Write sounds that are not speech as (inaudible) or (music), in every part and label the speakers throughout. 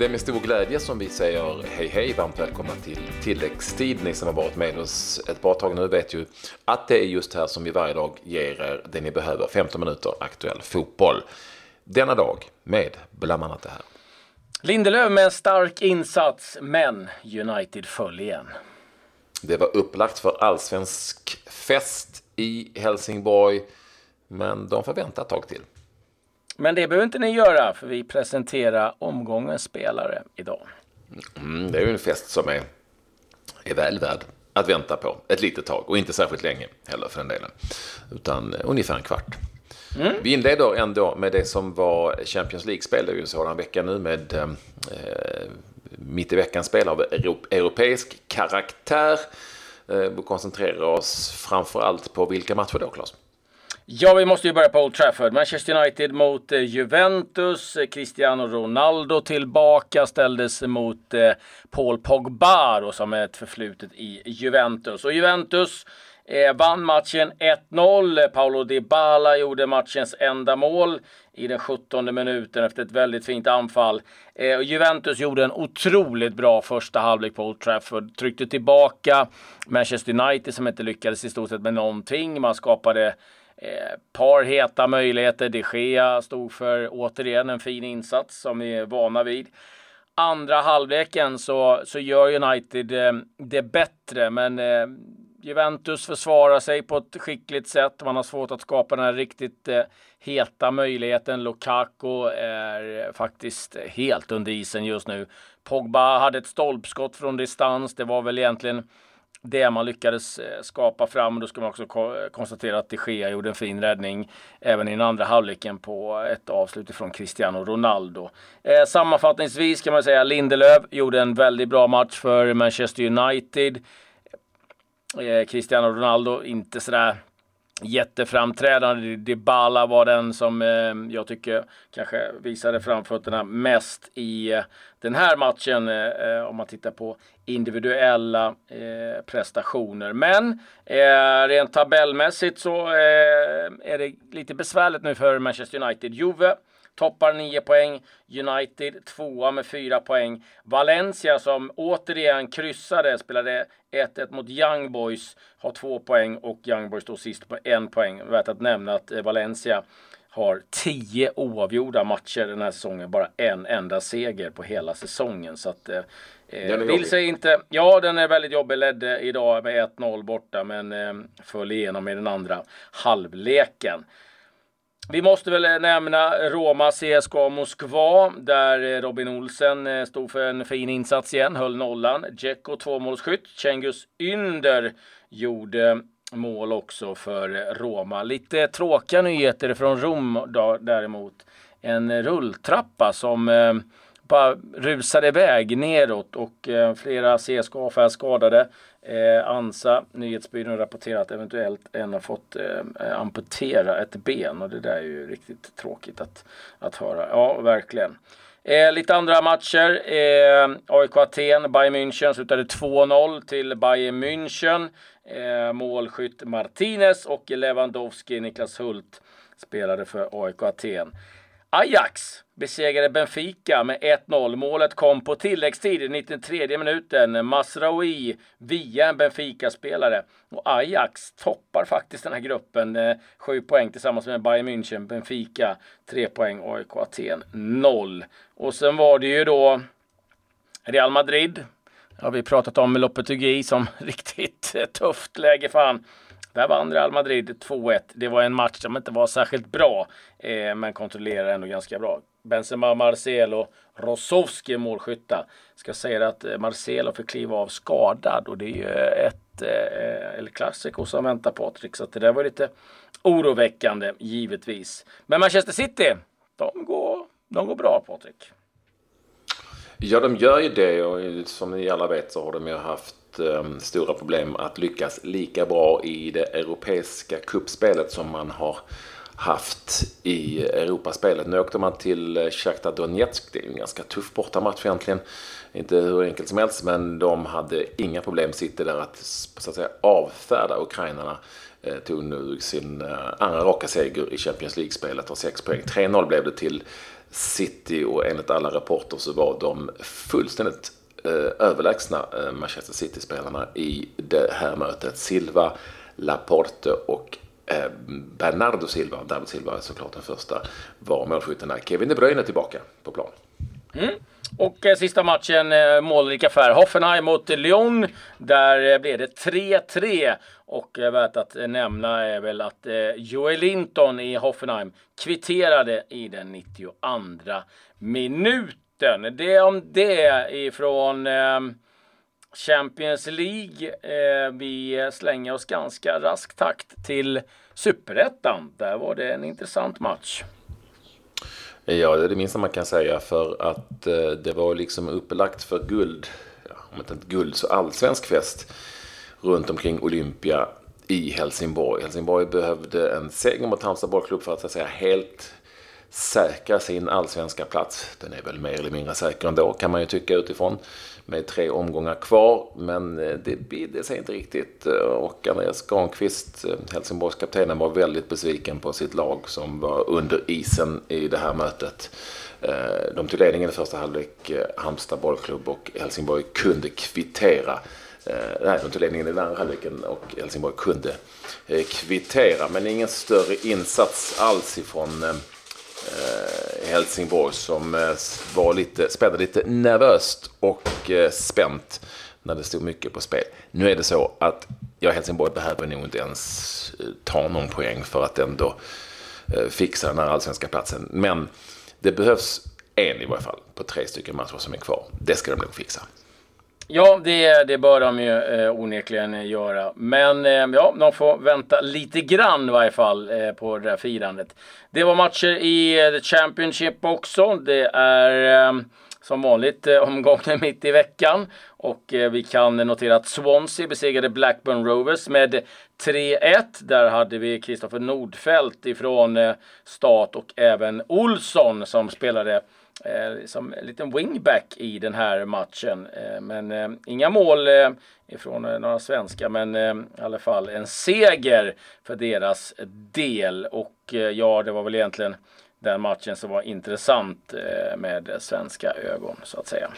Speaker 1: Det är med stor glädje som vi säger hej hej, varmt välkomna till tilläggstid. Ni som har varit med oss ett bra tag nu vet ju att det är just här som vi varje dag ger er det ni behöver, 15 minuter aktuell fotboll. Denna dag med bland annat det här.
Speaker 2: Lindelöf med en stark insats, men United föll igen.
Speaker 1: Det var upplagt för allsvensk fest i Helsingborg, men de får vänta ett tag till.
Speaker 2: Men det behöver inte ni göra, för vi presenterar omgångens spelare idag.
Speaker 1: Mm, det är ju en fest som är, är väl värd att vänta på ett litet tag och inte särskilt länge heller för den delen. Utan ungefär en kvart. Mm. Vi inleder ändå med det som var Champions League-spel. Det är ju en sådan vecka nu med eh, mitt i veckan spel av europeisk karaktär. Eh, vi koncentrerar oss framför allt på vilka matcher då, Claes?
Speaker 2: Ja, vi måste ju börja på Old Trafford. Manchester United mot eh, Juventus. Cristiano Ronaldo tillbaka ställdes mot eh, Paul Pogba då, som är ett förflutet i Juventus. Och Juventus eh, vann matchen 1-0. Paolo Dybala gjorde matchens enda mål i den 17 minuten efter ett väldigt fint anfall. Eh, Juventus gjorde en otroligt bra första halvlek på Old Trafford. Tryckte tillbaka Manchester United som inte lyckades i stort sett med någonting. Man skapade Eh, par heta möjligheter. De Gea stod för återigen en fin insats som vi är vana vid. Andra halvleken så, så gör United eh, det bättre, men eh, Juventus försvarar sig på ett skickligt sätt. Man har svårt att skapa den här riktigt eh, heta möjligheten. Lukaku är faktiskt helt under isen just nu. Pogba hade ett stolpskott från distans. Det var väl egentligen det man lyckades eh, skapa fram. Då ska man också konstatera att de Gea gjorde en fin räddning även i den andra halvleken på ett avslut från Cristiano Ronaldo. Eh, sammanfattningsvis kan man säga Lindelöf gjorde en väldigt bra match för Manchester United. Eh, Cristiano Ronaldo inte sådär jätteframträdande. Dybala var den som eh, jag tycker kanske visade framfötterna mest i eh, den här matchen eh, eh, om man tittar på individuella eh, prestationer. Men eh, rent tabellmässigt så eh, är det lite besvärligt nu för Manchester United. Juve toppar 9 poäng. United tvåa med 4 poäng. Valencia som återigen kryssade, spelade 1-1 mot Young Boys, har 2 poäng och Young Boys står sist på 1 poäng. Värt att nämna att eh, Valencia har 10 oavgjorda matcher den här säsongen. Bara en enda seger på hela säsongen. Så att, eh, eh vill sig inte. Ja, den är väldigt jobbig. Ledde idag med 1-0 borta, men eh, föll igenom i den andra halvleken. Vi måste väl eh, nämna Roma CSKA Moskva där eh, Robin Olsen eh, stod för en fin insats igen, höll nollan. Dzeko tvåmålsskytt. Cengus Ynder gjorde mål också för Roma. Lite tråkiga nyheter från Rom däremot. En rulltrappa som bara rusade iväg neråt och flera CSKA-fans skadade. Eh, Ansa, nyhetsbyrån, rapporterar att eventuellt en har fått eh, eh, amputera ett ben och det där är ju riktigt tråkigt att, att höra. Ja, verkligen. Eh, lite andra matcher. Eh, AIK Aten, Bayern München slutade 2-0 till Bayern München. Eh, målskytt Martinez och Lewandowski, Niklas Hult spelade för AIK Aten. Ajax besegrade Benfica med 1-0. Målet kom på tilläggstid i 93 minuten. Masraoui via en Benfica-spelare. Och Ajax toppar faktiskt den här gruppen. Eh, 7 poäng tillsammans med Bayern München. Benfica 3 poäng. AIK Aten 0. Och sen var det ju då Real Madrid. Har vi pratat om med Lopetegui som (laughs) riktigt eh, tufft läge för han. Där vann Real Madrid 2-1. Det var en match som inte var särskilt bra, eh, men kontrollerade ändå ganska bra. Benzema, Marcelo, Rosowski målskytta. Ska säga att eh, Marcelo fick kliva av skadad och det är ju eh, ett eh, El Clasico som väntar Patrik. Så det där var lite oroväckande givetvis. Men Manchester City, de går, de går bra Patrik.
Speaker 1: Ja, de gör ju det och som ni alla vet så har de ju haft Ehm, stora problem att lyckas lika bra i det europeiska kuppspelet som man har haft i Europaspelet. Nu åkte man till eh, Shakhtar Donetsk. Det är en ganska tuff bortamatch egentligen. Inte hur enkelt som helst, men de hade inga problem sitter där att, så att säga, avfärda ukrainarna. Eh, tog nu sin eh, andra raka seger i Champions League-spelet, har sex poäng. 3-0 blev det till City och enligt alla rapporter så var de fullständigt Eh, överlägsna eh, Manchester City-spelarna i det här mötet. Silva, Laporte och eh, Bernardo Silva, David Silva är såklart den första, var målskyttarna. Kevin De Bruyne tillbaka på plan.
Speaker 2: Mm. Och eh, sista matchen, eh, målrik affär. Hoffenheim mot Lyon. Där eh, blev det 3-3. Och eh, värt att nämna är väl att eh, Joel Linton i Hoffenheim kvitterade i den 92 minuten. Det om det ifrån eh, Champions League. Eh, vi slänger oss ganska rask takt till Superettan. Där var det en intressant match.
Speaker 1: Ja, det är det minsta man kan säga för att eh, det var liksom upplagt för guld, ja, om inte ett guld så allsvensk fest runt omkring Olympia i Helsingborg. Helsingborg behövde en seger mot Halmstad bollklubb för att, så att säga helt säkra sin allsvenska plats. Den är väl mer eller mindre säker ändå kan man ju tycka utifrån med tre omgångar kvar. Men eh, det bidde sig inte riktigt eh, och Andreas Granqvist, eh, Helsingborgskaptenen, var väldigt besviken på sitt lag som var under isen i det här mötet. De tog ledningen i första halvlek, Halmstad bollklubb och Helsingborg kunde kvittera. Nej, de tog ledningen i den andra halvleken och Helsingborg kunde kvittera. Men ingen större insats alls ifrån Eh, Helsingborg som eh, var lite, spelade lite nervöst och eh, spänt när det stod mycket på spel. Nu är det så att jag Helsingborg behöver nog inte ens ta någon poäng för att ändå fixa den här allsvenska platsen. Men det behövs en i varje fall på tre stycken matcher som är kvar. Det ska de nog fixa.
Speaker 2: Ja, det, det bör de ju eh, onekligen göra. Men eh, ja, de får vänta lite grann i varje fall eh, på det där firandet. Det var matcher i eh, The Championship också. Det är eh, som vanligt eh, omgången (laughs) mitt i veckan. Och eh, vi kan notera att Swansea besegrade Blackburn Rovers med 3-1. Där hade vi Kristoffer Nordfeldt ifrån eh, start och även Olsson som spelade eh, som en liten wingback i den här matchen. Eh, men eh, inga mål eh, ifrån eh, några svenska, men eh, i alla fall en seger för deras del. Och eh, ja, det var väl egentligen den matchen som var intressant eh, med svenska ögon så att säga.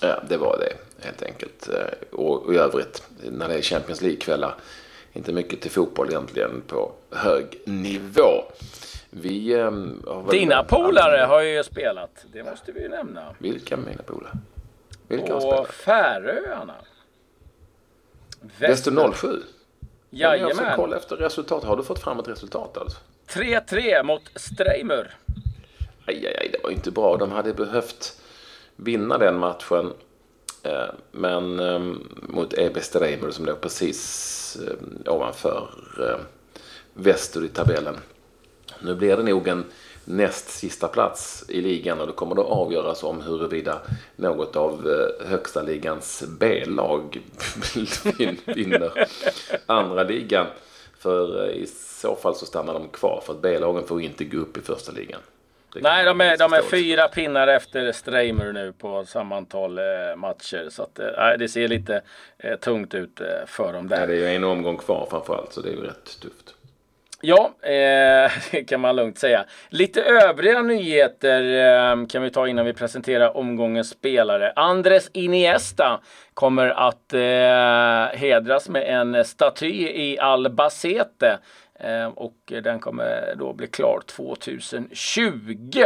Speaker 1: Ja, det var det helt enkelt. Eh, och, och i övrigt, när det är Champions League-kvällar, inte mycket till fotboll egentligen på hög nivå. Vi, um,
Speaker 2: Dina polare har ju spelat. Det måste vi ju nämna.
Speaker 1: Vilka mina polare?
Speaker 2: Vilka har spelat? Färöarna.
Speaker 1: Väster 07?
Speaker 2: Jajamän. Jag
Speaker 1: kolla efter resultat. Har du fått fram ett resultat alltså?
Speaker 2: 3-3 mot Streimer.
Speaker 1: Aj, aj, aj, det var inte bra. De hade behövt vinna den matchen. Eh, men ehm, mot EB Streimer som låg precis eh, ovanför eh, väster i tabellen. Nu blir det nog en näst sista plats i ligan och det kommer att avgöras om huruvida något av eh, högsta ligans B-lag (laughs) vinner andra ligan. För eh, i så fall så stannar de kvar för att B-lagen får inte gå upp i första ligan.
Speaker 2: Nej, de är, de är fyra pinnar efter Streimer nu på sammantal eh, matcher. Så att, eh, det ser lite eh, tungt ut för dem där.
Speaker 1: Nej, det är ju en omgång kvar framförallt så det är ju rätt tufft.
Speaker 2: Ja, eh, det (laughs) kan man lugnt säga. Lite övriga nyheter eh, kan vi ta innan vi presenterar omgångens spelare. Andres Iniesta kommer att eh, hedras med en staty i Albacete eh, och den kommer då bli klar 2020.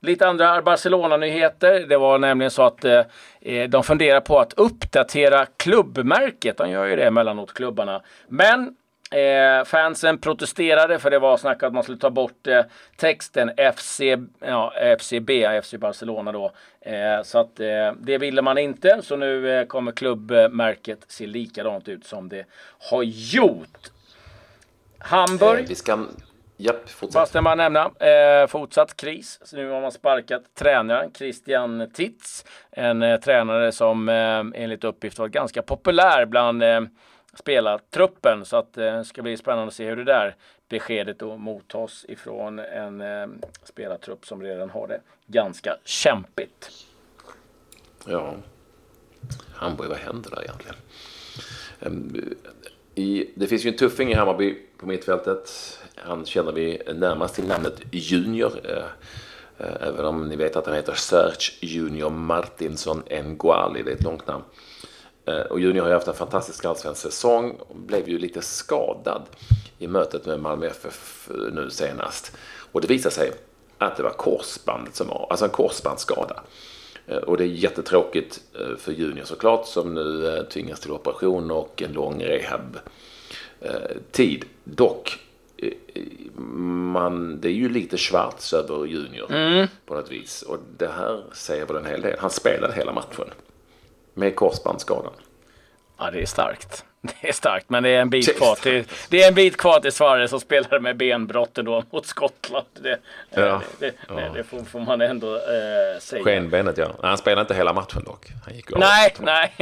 Speaker 2: Lite andra Barcelona-nyheter. Det var nämligen så att eh, eh, de funderar på att uppdatera klubbmärket. De gör ju det emellanåt, klubbarna. Men Eh, fansen protesterade för det var snack att man skulle ta bort eh, texten FC, ja, FCB, FC Barcelona då. Eh, så att eh, det ville man inte. Så nu eh, kommer klubbmärket se likadant ut som det har gjort. Hamburg.
Speaker 1: Eh, vi ska... Japp,
Speaker 2: fortsätt. Måste man nämna. Eh, fortsatt kris. Så nu har man sparkat tränaren Christian Titz. En tränare som enligt uppgift var ganska populär bland spelartruppen. Så att eh, det ska bli spännande att se hur det där beskedet då mottas ifrån en eh, spelartrupp som redan har det ganska kämpigt.
Speaker 1: Ja, Hamburg, vad händer där egentligen? Ehm, I, det finns ju en tuffing i Hammarby på mittfältet. Han känner vi närmast till namnet Junior. Eh, eh, även om ni vet att han heter Serge Junior Martinsson Nguali. Det är ett långt namn. Eh, och Junior har ju haft en fantastisk allsvensk säsong blev ju lite skadad i mötet med Malmö FF nu senast. Och det visade sig att det var korsbandet som var, alltså en korsbandsskada. Och det är jättetråkigt för Junior såklart som nu tvingas till operation och en lång rehab-tid. Dock man, det är ju lite Schwarz över Junior mm. på något vis. Och det här säger väl en hel del. Han spelade hela matchen med korsbandsskadan.
Speaker 2: Ja, det är starkt. (laughs) Det är starkt, men det är en bit kvar till, det är en bit kvar till Sverige som spelade med benbrotten då (laughs) mot Skottland. Det, ja. det, det, det får, får, man ändå eh, säga.
Speaker 1: Skenbenet, ja. Han spelade inte hela matchen dock. Han gick
Speaker 2: nej, nej.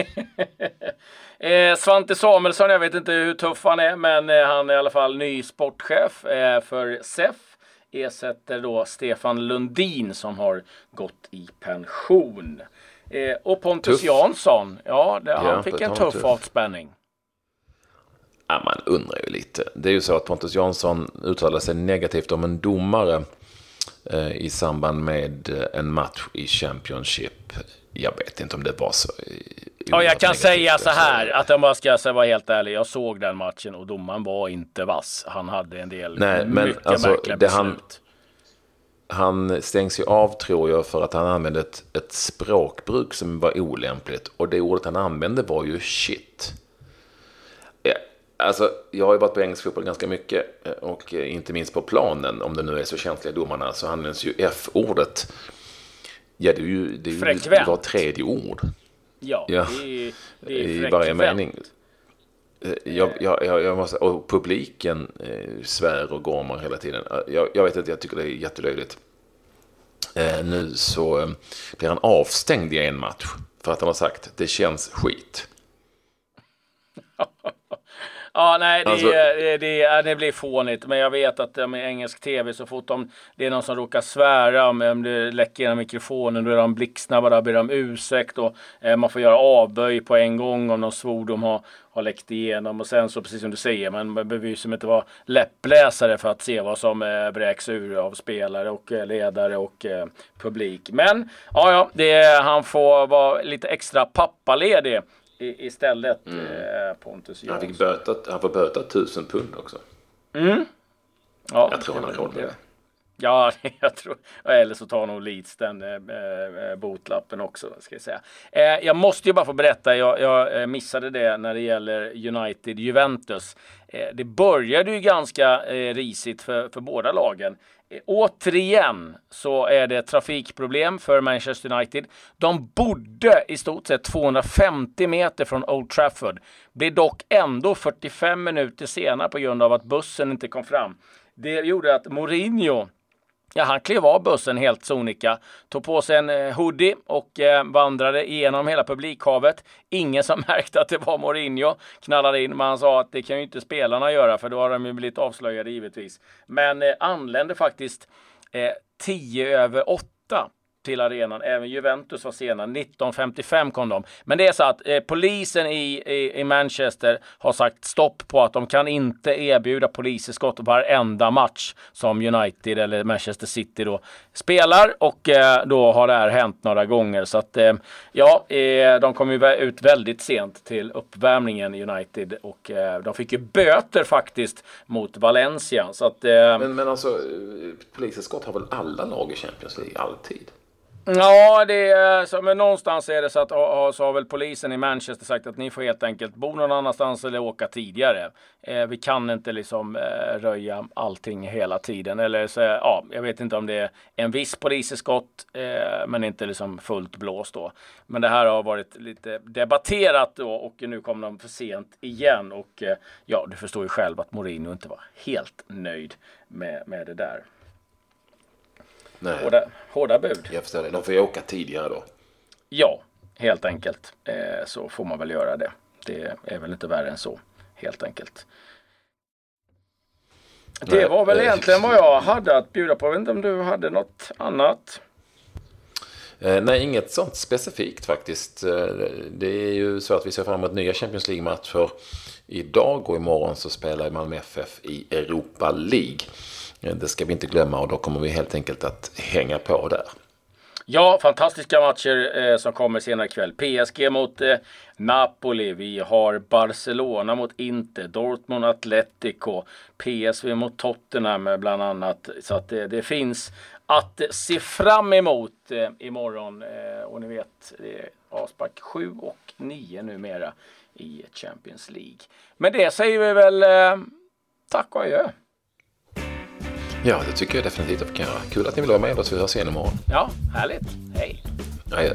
Speaker 2: (laughs) eh, Svante Samuelsson, jag vet inte hur tuff han är, men eh, han är i alla fall ny sportchef eh, för SEF. Ersätter då Stefan Lundin som har gått i pension. Eh, och Pontus tuff. Jansson, ja, det, han ja, fick en tuff, tuff avspänning.
Speaker 1: Ja, man undrar ju lite. Det är ju så att Pontus Jansson uttalade sig negativt om en domare eh, i samband med eh, en match i Championship. Jag vet inte om det var så. Eh,
Speaker 2: ja, jag kan säga så här, att jag bara ska vara helt ärlig. Jag såg den matchen och domaren var inte vass. Han hade en del Nej, men mycket alltså, märkliga beslut. Han,
Speaker 1: han stängs ju av tror jag för att han använde ett, ett språkbruk som var olämpligt. Och det ordet han använde var ju shit. Alltså, jag har ju varit på engelsk fotboll ganska mycket eh, och eh, inte minst på planen, om det nu är så känsliga domarna, så används ju F-ordet. Ja, det är ju det, är ju, var tredje ord.
Speaker 2: Ja, ja. det är, det är
Speaker 1: I varje mening. Eh, jag, jag, jag, måste, och publiken eh, svär och gormar hela tiden. Eh, jag, jag vet inte, jag tycker det är jättelöjligt. Eh, nu så eh, blir han avstängd i en match för att han har sagt det känns skit. (laughs)
Speaker 2: Ja, nej, det, alltså, det, det, det, blir fånigt. Men jag vet att med engelsk tv så fort de, det är någon som råkar svära, om det läcker genom mikrofonen, då är de blixtsnabba, då ber de ursäkt och eh, man får göra avböj på en gång om någon svordom har, har läckt igenom. Och sen så, precis som du säger, man behöver ju inte vara läppläsare för att se vad som eh, bräks ur av spelare och eh, ledare och eh, publik. Men ja, ja, det, han får vara lite extra pappaledig istället mm. eh, Pontus
Speaker 1: Jansson. Han, fick böta, han får böta tusen pund också.
Speaker 2: Mm.
Speaker 1: Ja, jag tror han har råd med det.
Speaker 2: Ja, (laughs) jag tror, eller så tar nog Leeds den eh, eh, botlappen också. Ska jag, säga. Eh, jag måste ju bara få berätta, jag, jag eh, missade det när det gäller United Juventus. Eh, det började ju ganska risigt för, för båda lagen. Återigen så är det trafikproblem för Manchester United. De borde i stort sett 250 meter från Old Trafford. Blir dock ändå 45 minuter sena på grund av att bussen inte kom fram. Det gjorde att Mourinho Ja, han klev av bussen helt sonika, tog på sig en eh, hoodie och eh, vandrade igenom hela publikhavet. Ingen som (laughs) märkte att det var Mourinho knallade in, men han sa att det kan ju inte spelarna göra, för då har de ju blivit avslöjade givetvis. Men eh, anlände faktiskt eh, över 8 till arenan. Även Juventus var sena. 19.55 kom de. Men det är så att eh, polisen i, i, i, Manchester har sagt stopp på att de kan inte erbjuda poliseskott varenda match som United eller Manchester City då spelar och eh, då har det här hänt några gånger. Så att eh, ja, eh, de kom ju ut väldigt sent till uppvärmningen i United och eh, de fick ju böter faktiskt mot Valencia. Så att,
Speaker 1: eh, men, men alltså, eh, poliseskott har väl alla lag i Champions League alltid?
Speaker 2: Ja, det är, så, men någonstans är det så att så har väl polisen i Manchester sagt att ni får helt enkelt bo någon annanstans eller åka tidigare. Eh, vi kan inte liksom eh, röja allting hela tiden. Eller så, ja, jag vet inte om det är en viss poliseskott, eh, men inte liksom fullt blåst då. Men det här har varit lite debatterat då och nu kom de för sent igen. Och eh, ja, du förstår ju själv att Mourinho inte var helt nöjd med, med det där. Nej. Hårda, hårda bud.
Speaker 1: Jag förstår det. De får ju åka tidigare då.
Speaker 2: Ja, helt enkelt. Eh, så får man väl göra det. Det är väl inte värre än så. helt enkelt. Det var väl egentligen vad jag hade att bjuda på. Jag vet inte om du hade något annat?
Speaker 1: Eh, nej, inget sånt specifikt faktiskt. Eh, det är ju så att vi ser fram emot nya Champions League-matcher. Idag och imorgon så spelar Malmö FF i Europa League. Eh, det ska vi inte glömma och då kommer vi helt enkelt att hänga på där.
Speaker 2: Ja, fantastiska matcher eh, som kommer senare ikväll. PSG mot eh, Napoli. Vi har Barcelona mot Inter, Dortmund Atletico, PSV mot Tottenham bland annat. Så att det, det finns att se fram emot eh, imorgon. Eh, och ni vet, det är avspark 7 och 9 numera i Champions League. Med det säger vi väl eh, tack och adjö.
Speaker 1: Ja, det tycker jag definitivt att vi kan göra. Kul att ni vill vara med oss. Vi hörs igen imorgon.
Speaker 2: Ja, härligt. Hej.
Speaker 1: Adjö.